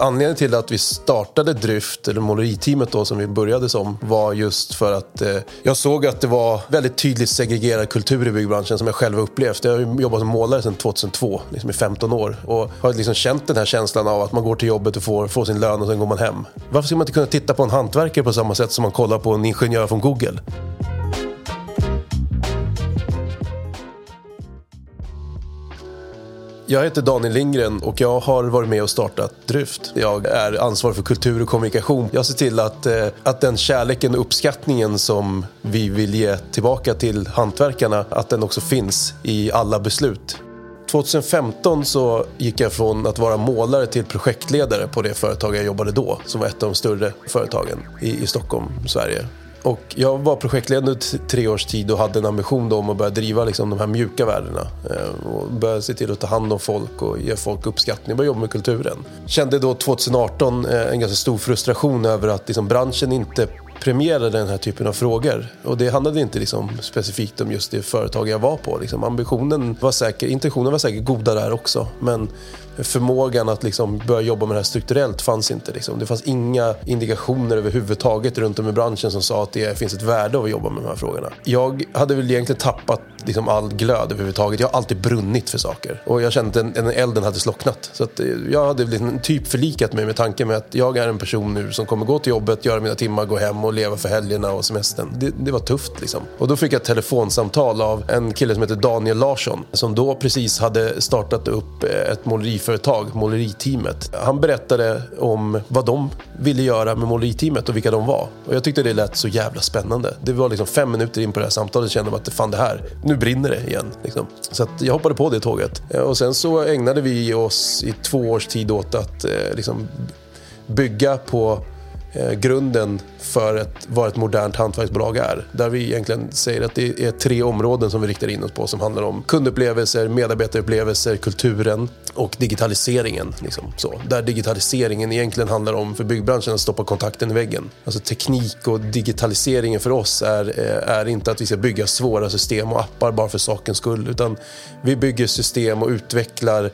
Anledningen till att vi startade Dryft, eller måleriteamet då som vi började som, var just för att eh, jag såg att det var väldigt tydligt segregerad kultur i byggbranschen som jag själv upplevt. Jag har jobbat som målare sedan 2002, liksom i 15 år och har liksom känt den här känslan av att man går till jobbet och får, får sin lön och sen går man hem. Varför ska man inte kunna titta på en hantverkare på samma sätt som man kollar på en ingenjör från Google? Jag heter Daniel Lindgren och jag har varit med och startat Dryft. Jag är ansvarig för kultur och kommunikation. Jag ser till att, eh, att den kärleken och uppskattningen som vi vill ge tillbaka till hantverkarna, att den också finns i alla beslut. 2015 så gick jag från att vara målare till projektledare på det företag jag jobbade då, som var ett av de större företagen i, i Stockholm, Sverige. Och jag var projektledare under tre års tid och hade en ambition om att börja driva liksom de här mjuka värdena. Eh, och börja se till att ta hand om folk och ge folk uppskattning. Börja jobba med kulturen. Kände då 2018 eh, en ganska stor frustration över att liksom branschen inte premierade den här typen av frågor. Och det handlade inte liksom specifikt om just det företag jag var på. Liksom ambitionen var säker, intentionen var säkert goda där också. Men förmågan att liksom börja jobba med det här strukturellt fanns inte. Liksom. Det fanns inga indikationer överhuvudtaget runt om i branschen som sa att det finns ett värde av att jobba med de här frågorna. Jag hade väl egentligen tappat liksom all glöd överhuvudtaget. Jag har alltid brunnit för saker. Och jag kände att den, den elden hade slocknat. Så att eh, jag hade liksom typ förlikat mig med tanken med att jag är en person nu som kommer gå till jobbet, göra mina timmar, gå hem och leva för helgerna och semestern. Det, det var tufft liksom. Och då fick jag ett telefonsamtal av en kille som heter Daniel Larsson som då precis hade startat upp eh, ett måleriföretag, måleriteamet. Han berättade om vad de ville göra med måleriteamet och vilka de var. Och jag tyckte det lät så jävla spännande. Det var liksom fem minuter in på det här samtalet kände jag att fan det här, nu nu brinner det igen. Liksom. Så att jag hoppade på det tåget. Eh, och sen så ägnade vi oss i två års tid åt att eh, liksom bygga på eh, grunden för ett, vad ett modernt hantverksbolag är. Där vi egentligen säger att det är tre områden som vi riktar in oss på som handlar om kundupplevelser, medarbetarupplevelser, kulturen och digitaliseringen. Liksom, så. Där digitaliseringen egentligen handlar om för byggbranschen att stoppa kontakten i väggen. Alltså teknik och digitaliseringen för oss är, eh, är inte att vi ska bygga svåra system och appar bara för sakens skull utan vi bygger system och utvecklar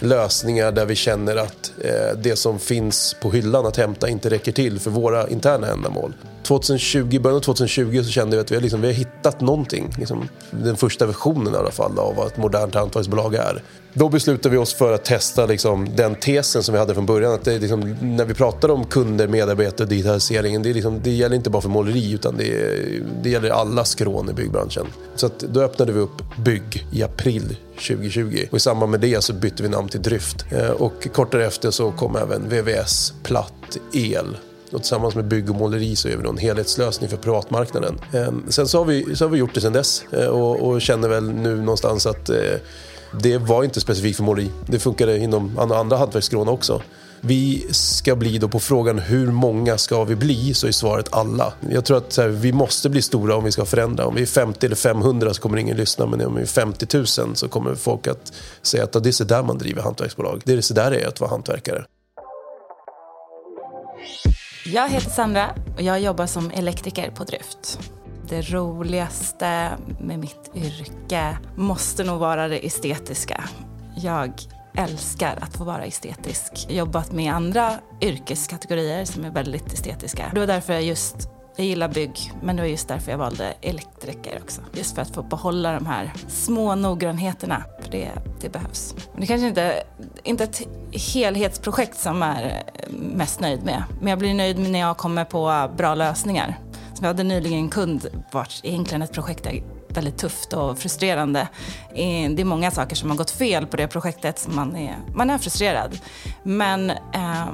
lösningar där vi känner att eh, det som finns på hyllan att hämta inte räcker till för våra interna ändamål. 2020, början av 2020 så kände vi att vi har, liksom, vi har hittat någonting. Liksom, den första versionen i alla fall av vad ett modernt hantverksbolag är. Då beslutade vi oss för att testa liksom, den tesen som vi hade från början. Att det, liksom, när vi pratar om kunder, medarbetare och digitaliseringen, det, liksom, det gäller inte bara för måleri utan det, det gäller alla skrån i byggbranschen. Så att, då öppnade vi upp Bygg i april 2020 och i samband med det så bytte vi namn till Dryft. Eh, och kort därefter så kom även VVS, Platt, El och tillsammans med bygg och måleri så gör vi en helhetslösning för privatmarknaden. Eh, sen så har vi, så har vi gjort det sen dess eh, och, och känner väl nu någonstans att eh, det var inte specifikt för måleri. Det funkade inom andra hantverksgrån också. Vi ska bli då på frågan hur många ska vi bli så är svaret alla. Jag tror att här, vi måste bli stora om vi ska förändra. Om vi är 50 eller 500 så kommer ingen lyssna men om vi är 50 000 så kommer folk att säga att det är så där man driver hantverksbolag. Det är så där det är att vara hantverkare. Jag heter Sandra och jag jobbar som elektriker på Dryft. Det roligaste med mitt yrke måste nog vara det estetiska. Jag älskar att få vara estetisk. Jobbat med andra yrkeskategorier som är väldigt estetiska. Det var därför jag just jag gillar bygg, men det var just därför jag valde elektriker också. Just för att få behålla de här små noggrannheterna, för det, det behövs. Men det kanske inte inte ett helhetsprojekt som jag är mest nöjd med, men jag blir nöjd när jag kommer på bra lösningar. Vi hade nyligen en kund vart egentligen ett projekt är väldigt tufft och frustrerande. Eh, det är många saker som har gått fel på det projektet, så man är, man är frustrerad. Men eh,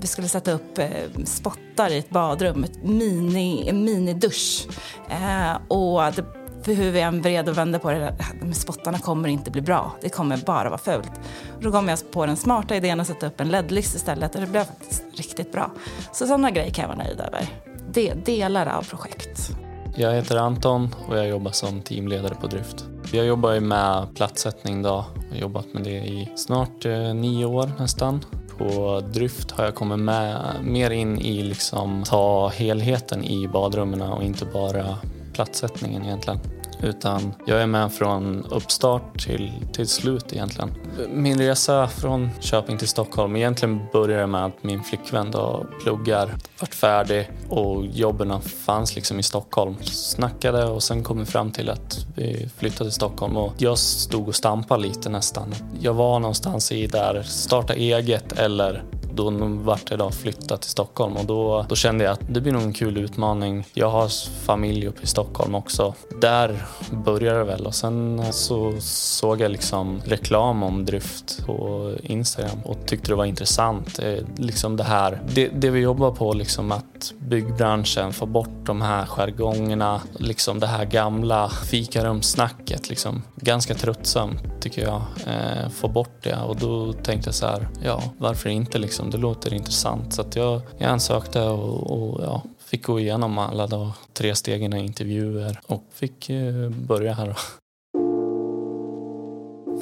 vi skulle sätta upp eh, spottar i ett badrum, ett mini, en minidusch. Eh, och det, för hur vi än vred och vände på det, de spottarna kommer inte bli bra. Det kommer bara vara fult. Då kom jag på den smarta idén att sätta upp en LED-list istället och det blev faktiskt riktigt bra. Så sådana grejer kan jag vara nöjd över. Det delar av projekt. Jag heter Anton och jag jobbar som teamledare på Drift. Jag jobbar ju med platssättning idag och har jobbat med det i snart eh, nio år nästan på Dryft har jag kommit med mer in i liksom ta helheten i badrummen och inte bara platssättningen egentligen. Utan jag är med från uppstart till, till slut egentligen. Min resa från Köping till Stockholm egentligen började med att min flickvän då pluggar, vart färdig och jobben fanns liksom i Stockholm. Snackade och sen kom vi fram till att vi flyttade till Stockholm och jag stod och stampade lite nästan. Jag var någonstans i där, starta eget eller då vart det då flytta till Stockholm och då, då kände jag att det blir nog en kul utmaning. Jag har familj uppe i Stockholm också. Där började det väl och sen så såg jag liksom reklam om Dryft på Instagram och tyckte det var intressant. Eh, liksom det här, det, det vi jobbar på liksom att byggbranschen får bort de här jargongerna, liksom det här gamla fikarumssnacket liksom. Ganska tröttsamt tycker jag. Eh, få bort det och då tänkte jag så här, ja varför inte liksom? Det låter intressant. Så att jag, jag ansökte och, och ja, fick gå igenom alla då, tre stegen i intervjuer och fick eh, börja här. Då.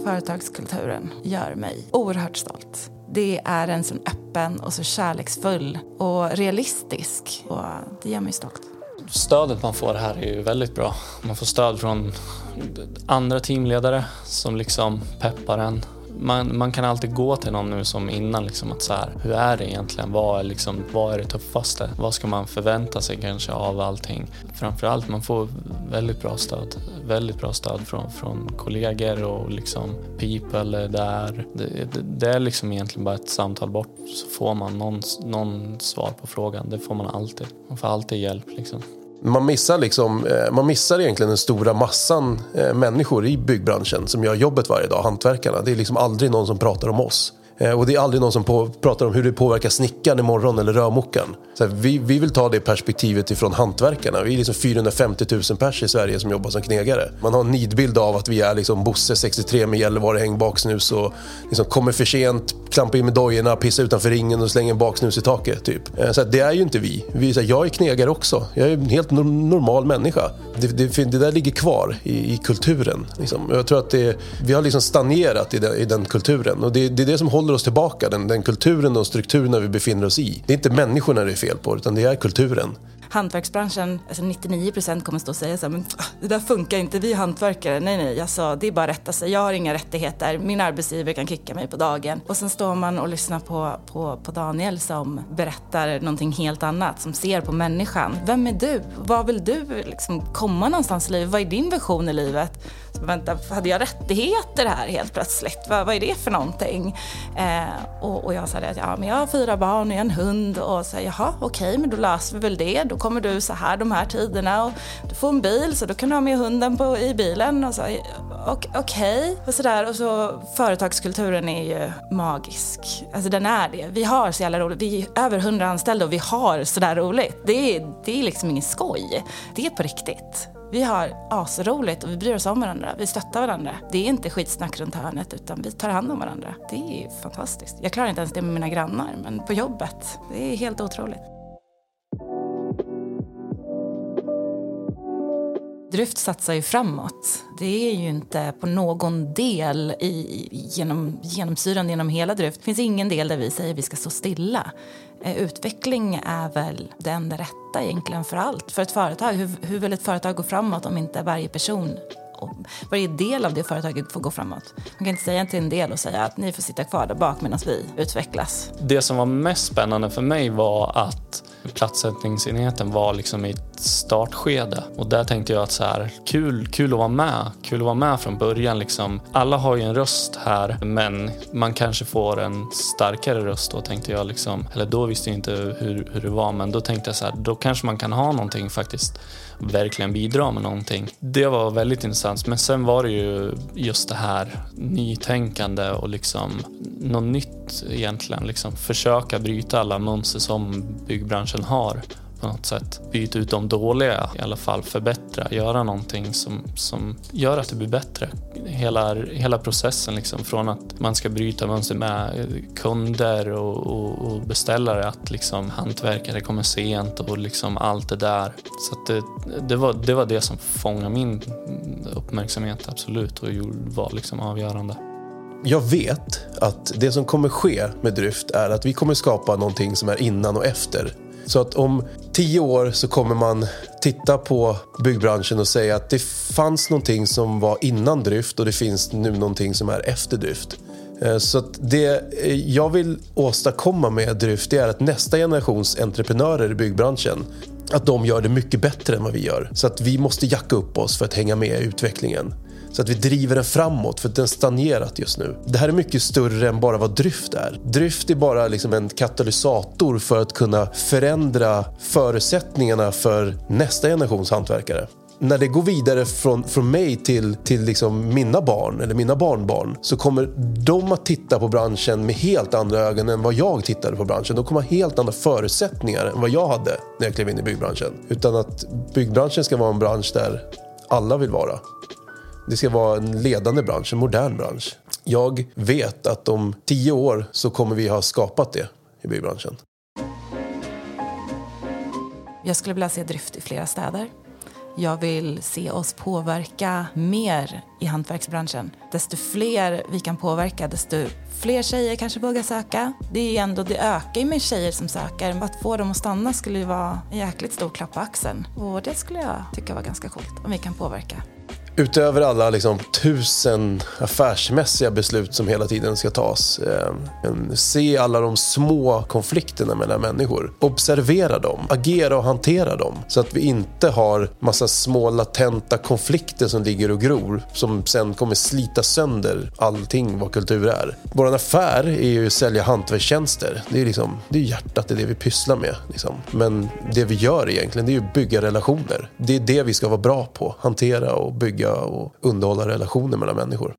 Företagskulturen gör mig oerhört stolt. Det är en så öppen och så kärleksfull och realistisk och det gör mig stolt. Stödet man får här är ju väldigt bra. Man får stöd från andra teamledare som liksom peppar en man, man kan alltid gå till någon nu som innan, liksom, att så här, hur är det egentligen? Vad är, liksom, vad är det tuffaste? Vad ska man förvänta sig kanske av allting? Framförallt, man får väldigt bra stöd. Väldigt bra stöd från, från kollegor och liksom people där. Det, det, det, är liksom egentligen bara ett samtal bort så får man någon, någon svar på frågan. Det får man alltid. Man får alltid hjälp liksom man missar, liksom, eh, man missar egentligen den stora massan eh, människor i byggbranschen som gör jobbet varje dag, hantverkarna. Det är liksom aldrig någon som pratar om oss. Eh, och det är aldrig någon som på, pratar om hur det påverkar snickaren imorgon eller rörmokaren. Så här, vi, vi vill ta det perspektivet ifrån hantverkarna. Vi är liksom 450 000 pers i Sverige som jobbar som knegare. Man har en nidbild av att vi är liksom Bosse 63 med Gällivare häng baksnus och liksom kommer för sent, klampar in med dojorna, pissar utanför ringen och slänger en baksnus i taket. Typ. Eh, så här, det är ju inte vi. vi är så här, jag är knegare också. Jag är en helt normal människa. Det, det, det där ligger kvar i, i kulturen. Liksom. Jag tror att det, vi har liksom stagnerat i den, i den kulturen och det, det är det som håller håller oss tillbaka. Den, den kulturen och strukturerna vi befinner oss i. Det är inte människorna det är fel på, utan det är kulturen hantverksbranschen, alltså 99 procent kommer stå och säga så här, men ah, det där funkar inte, vi är hantverkare. Nej, nej, jag sa, det är bara att rätta sig. Jag har inga rättigheter. Min arbetsgivare kan kicka mig på dagen. Och sen står man och lyssnar på, på, på Daniel som berättar någonting helt annat, som ser på människan. Vem är du? Vad vill du liksom komma någonstans i livet? Vad är din vision i livet? Så, vänta, hade jag rättigheter här helt plötsligt? Vad, vad är det för någonting? Eh, och, och jag sa att ja, men jag har fyra barn och en hund och så jaha, okej, okay, men då löser vi väl det. Då kommer du så här de här tiderna och du får en bil så då kan du ha med hunden på, i bilen. Och så, okej, okay. och sådär. Och så företagskulturen är ju magisk. Alltså den är det. Vi har så jävla roligt. Vi är över hundra anställda och vi har sådär roligt. Det är, det är liksom ingen skoj. Det är på riktigt. Vi har asroligt och vi bryr oss om varandra. Vi stöttar varandra. Det är inte skitsnack runt hörnet utan vi tar hand om varandra. Det är fantastiskt. Jag klarar inte ens det med mina grannar men på jobbet, det är helt otroligt. Dryft satsar ju framåt. Det är ju inte på någon del i, genom, genomsyrande genom hela Dryft. Det finns ingen del där vi säger att vi ska stå stilla. Eh, utveckling är väl det enda rätta egentligen för allt. För ett företag, hur, hur vill ett företag gå framåt om inte varje person varje del av det företaget får gå framåt. Man kan inte säga till en del och säga att ni får sitta kvar där bak medan vi utvecklas. Det som var mest spännande för mig var att platssättningsenheten var liksom i ett startskede. Och där tänkte jag att så här, kul, kul att vara med. Kul att vara med från början. Liksom. Alla har ju en röst här, men man kanske får en starkare röst då tänkte jag. Liksom. Eller då visste jag inte hur, hur det var, men då tänkte jag så här, då kanske man kan ha någonting faktiskt verkligen bidra med någonting. Det var väldigt intressant. Men sen var det ju just det här nytänkande och liksom något nytt egentligen. Liksom försöka bryta alla mönster som byggbranschen har på något sätt. Byta ut de dåliga, i alla fall förbättra, göra någonting som, som gör att det blir bättre. Hela, hela processen liksom, från att man ska bryta mönster med kunder och, och, och beställare, att liksom hantverkare kommer sent och liksom allt det där. Så det, det, var, det var det som fångade min uppmärksamhet absolut och var liksom avgörande. Jag vet att det som kommer ske med Dryft är att vi kommer skapa någonting som är innan och efter så att om tio år så kommer man titta på byggbranschen och säga att det fanns någonting som var innan drift och det finns nu någonting som är efter drift. Eh, så att det eh, jag vill åstadkomma med Dryft är att nästa generations entreprenörer i byggbranschen att de gör det mycket bättre än vad vi gör. Så att vi måste jacka upp oss för att hänga med i utvecklingen. Så att vi driver den framåt, för den stagnerat just nu. Det här är mycket större än bara vad Dryft är. Dryft är bara liksom en katalysator för att kunna förändra förutsättningarna för nästa generations hantverkare när det går vidare från, från mig till, till liksom mina barn eller mina barnbarn så kommer de att titta på branschen med helt andra ögon än vad jag tittade på branschen. De kommer ha helt andra förutsättningar än vad jag hade när jag klev in i byggbranschen. Utan att byggbranschen ska vara en bransch där alla vill vara. Det ska vara en ledande bransch, en modern bransch. Jag vet att om tio år så kommer vi ha skapat det i byggbranschen. Jag skulle vilja se drift i flera städer. Jag vill se oss påverka mer i hantverksbranschen. Desto fler vi kan påverka, desto fler tjejer kanske vågar söka. Det är ändå, det ökar ju med tjejer som söker. Att få dem att stanna skulle ju vara en jäkligt stor klapp på axeln. Och det skulle jag tycka var ganska coolt, om vi kan påverka. Utöver alla liksom, tusen affärsmässiga beslut som hela tiden ska tas. Eh, se alla de små konflikterna mellan människor. Observera dem, agera och hantera dem. Så att vi inte har massa små latenta konflikter som ligger och gror. Som sen kommer slita sönder allting vad kultur är. Vår affär är ju att sälja hantverkstjänster. Det är, liksom, det är hjärtat, det är det vi pysslar med. Liksom. Men det vi gör egentligen det är att bygga relationer. Det är det vi ska vara bra på. Hantera och bygga bygga och underhålla relationer mellan människor.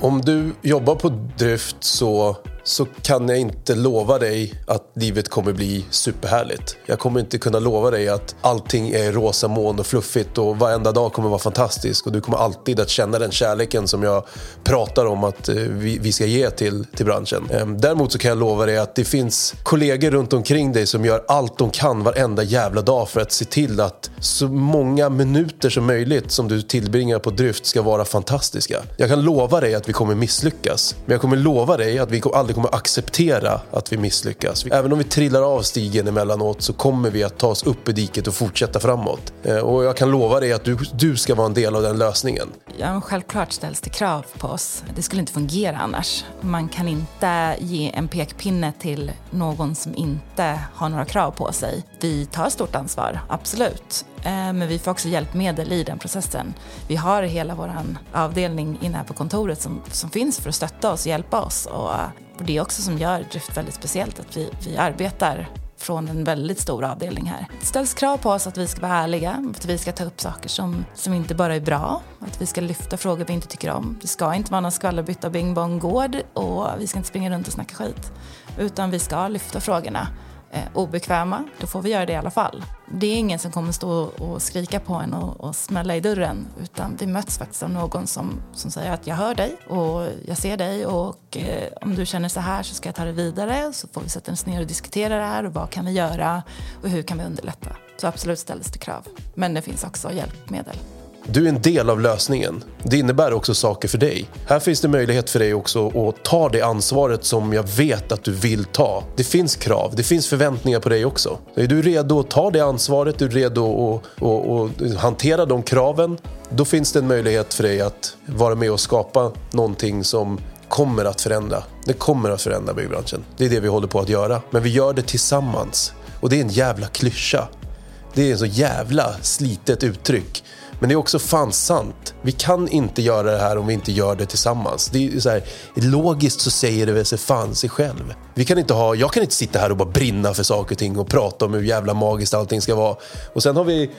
Om du jobbar på drift så så kan jag inte lova dig att livet kommer bli superhärligt. Jag kommer inte kunna lova dig att allting är rosa moln och fluffigt och varenda dag kommer vara fantastisk och du kommer alltid att känna den kärleken som jag pratar om att eh, vi, vi ska ge till, till branschen. Ehm, däremot så kan jag lova dig att det finns kollegor runt omkring dig som gör allt de kan varenda jävla dag för att se till att så många minuter som möjligt som du tillbringar på drift ska vara fantastiska. Jag kan lova dig att vi kommer misslyckas, men jag kommer lova dig att vi aldrig kommer kommer acceptera att vi misslyckas. Även om vi trillar av stigen emellanåt så kommer vi att ta oss upp i diket och fortsätta framåt. Eh, och jag kan lova dig att du, du ska vara en del av den lösningen. Ja, självklart ställs det krav på oss. Det skulle inte fungera annars. Man kan inte ge en pekpinne till någon som inte har några krav på sig. Vi tar stort ansvar, absolut. Eh, men vi får också hjälpmedel i den processen. Vi har hela vår avdelning inne här på kontoret som, som finns för att stötta oss och hjälpa oss. Och, och det är också som gör Drift väldigt speciellt, att vi, vi arbetar från en väldigt stor avdelning här. Det ställs krav på oss att vi ska vara ärliga, att vi ska ta upp saker som, som inte bara är bra, att vi ska lyfta frågor vi inte tycker om. Det ska inte vara någon skvallerbytta bing bong gård och vi ska inte springa runt och snacka skit. Utan vi ska lyfta frågorna eh, obekväma, då får vi göra det i alla fall. Det är ingen som kommer stå och skrika på en och, och smälla i dörren utan vi möts faktiskt av någon som, som säger att jag hör dig och jag ser dig och eh, om du känner så här så ska jag ta det vidare så får vi sätta oss ner och diskutera det här och vad kan vi göra och hur kan vi underlätta. Så absolut ställs det krav. Men det finns också hjälpmedel. Du är en del av lösningen. Det innebär också saker för dig. Här finns det möjlighet för dig också att ta det ansvaret som jag vet att du vill ta. Det finns krav, det finns förväntningar på dig också. Är du redo att ta det ansvaret, du är redo att, att, att hantera de kraven, då finns det en möjlighet för dig att vara med och skapa någonting som kommer att förändra. Det kommer att förändra byggbranschen. Det är det vi håller på att göra. Men vi gör det tillsammans. Och det är en jävla klyscha. Det är en så jävla slitet uttryck. Men det är också fan sant. Vi kan inte göra det här om vi inte gör det tillsammans. Det är så här, logiskt så säger det väl sig fan sig själv. Vi kan inte ha, jag kan inte sitta här och bara brinna för saker och ting och prata om hur jävla magiskt allting ska vara. Och sen har vi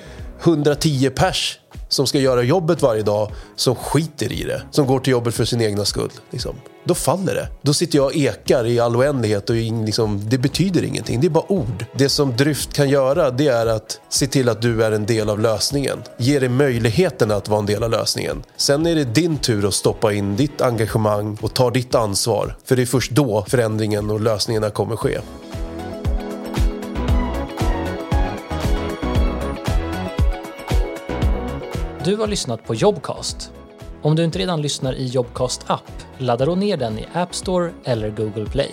110 pers som ska göra jobbet varje dag som skiter i det. Som går till jobbet för sin egna skull. Liksom. Då faller det. Då sitter jag och ekar i all oändlighet och liksom, det betyder ingenting. Det är bara ord. Det som Dryft kan göra det är att se till att du är en del av lösningen. Ge dig möjligheten att vara en del av lösningen. Sen är det din tur att stoppa in ditt engagemang och ta ditt ansvar. För det är först då förändringen och lösningarna kommer ske. Du har lyssnat på Jobcast. Om du inte redan lyssnar i Jobcast app, ladda då ner den i App Store eller Google Play.